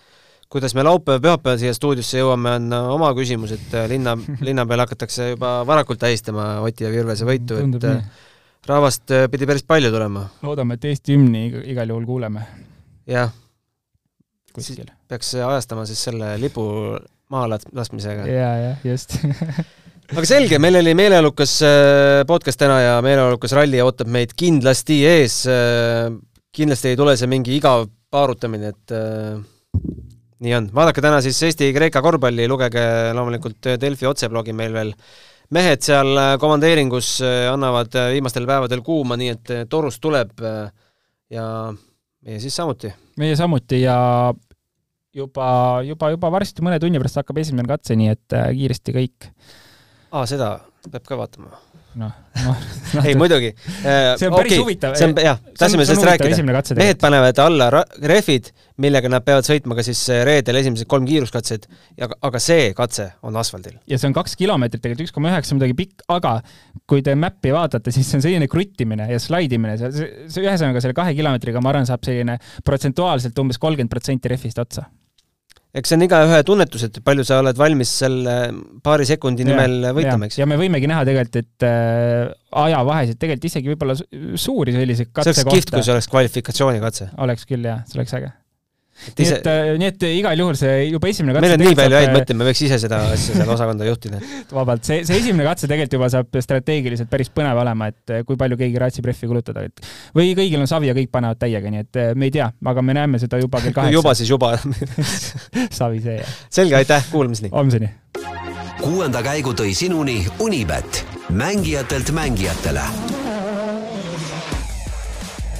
kuidas me laupäev-pühapäeval siia stuudiosse jõuame, on oma küsimus, et linna, linna peal hakatakse juba varakult tähistama Oti ja Virvese võitu, et rahvast pidi päris palju tulema. loodame, et Eesti hümni igal juhul kuuleme. jah. peaks ajastama siis selle lipu maha laskmisega. jaa, jah, just aga selge, meil oli meeleolukas äh, podcast täna ja meeleolukas ralli ootab meid kindlasti ees. Äh, kindlasti ei tule see mingi igav paarutamine, et äh, nii on. vaadake täna siis Eesti-Kreeka korvpalli, lugege loomulikult Delfi otseblogi meil veel. mehed seal komandeeringus annavad viimastel päevadel kuuma, nii et torust tuleb ja meie siis samuti. meie samuti ja juba, juba, juba varsti mõne tunni pärast hakkab esimene katse, nii et kiiresti kõik aa, seda peab ka vaatama. noh, noh ei muidugi. see on päris okay. huvitav. see on, jah, tahtsime sellest rääkida. mehed panevad alla rehvid, millega nad peavad sõitma ka siis äh, reedel esimesed kolm kiiruskatset, ja aga see katse on asfaldil. ja see on kaks kilomeetrit, tegelikult üks koma üheksa midagi pikk, aga kui te mäppi vaatate, siis see on selline kruttimine ja slaidimine, see, see, see ühesõnaga selle kahe kilomeetriga, ma arvan, saab selline protsentuaalselt umbes kolmkümmend protsenti rehvist otsa eks see on igaühe tunnetus, et palju sa oled valmis selle paari sekundi nimel ja, võitlema, eks. ja me võimegi näha tegelikult, et äh, ajavahesid tegelikult isegi võib-olla suuri selliseid katsekohta. see oleks kihvt, kui see oleks kvalifikatsioonikatse. oleks küll, jah, see oleks äge nii et, äh, nii et igal juhul see juba esimene katse meil on nii palju häid mõtteid, me võiks ise seda asja seal osakonda juhtida. vabalt, see, see esimene katse tegelikult juba saab strateegiliselt päris põnev olema, et äh, kui palju keegi raatsib rehvi kulutada, et või kõigil on savi ja kõik panevad täiega, nii et äh, me ei tea, aga me näeme seda juba kell kaheksa juba siis juba savi see, jah. selge, aitäh, kuulmiseni! homseni! kuuenda käigu tõi sinuni Unibet, mängijatelt mängijatele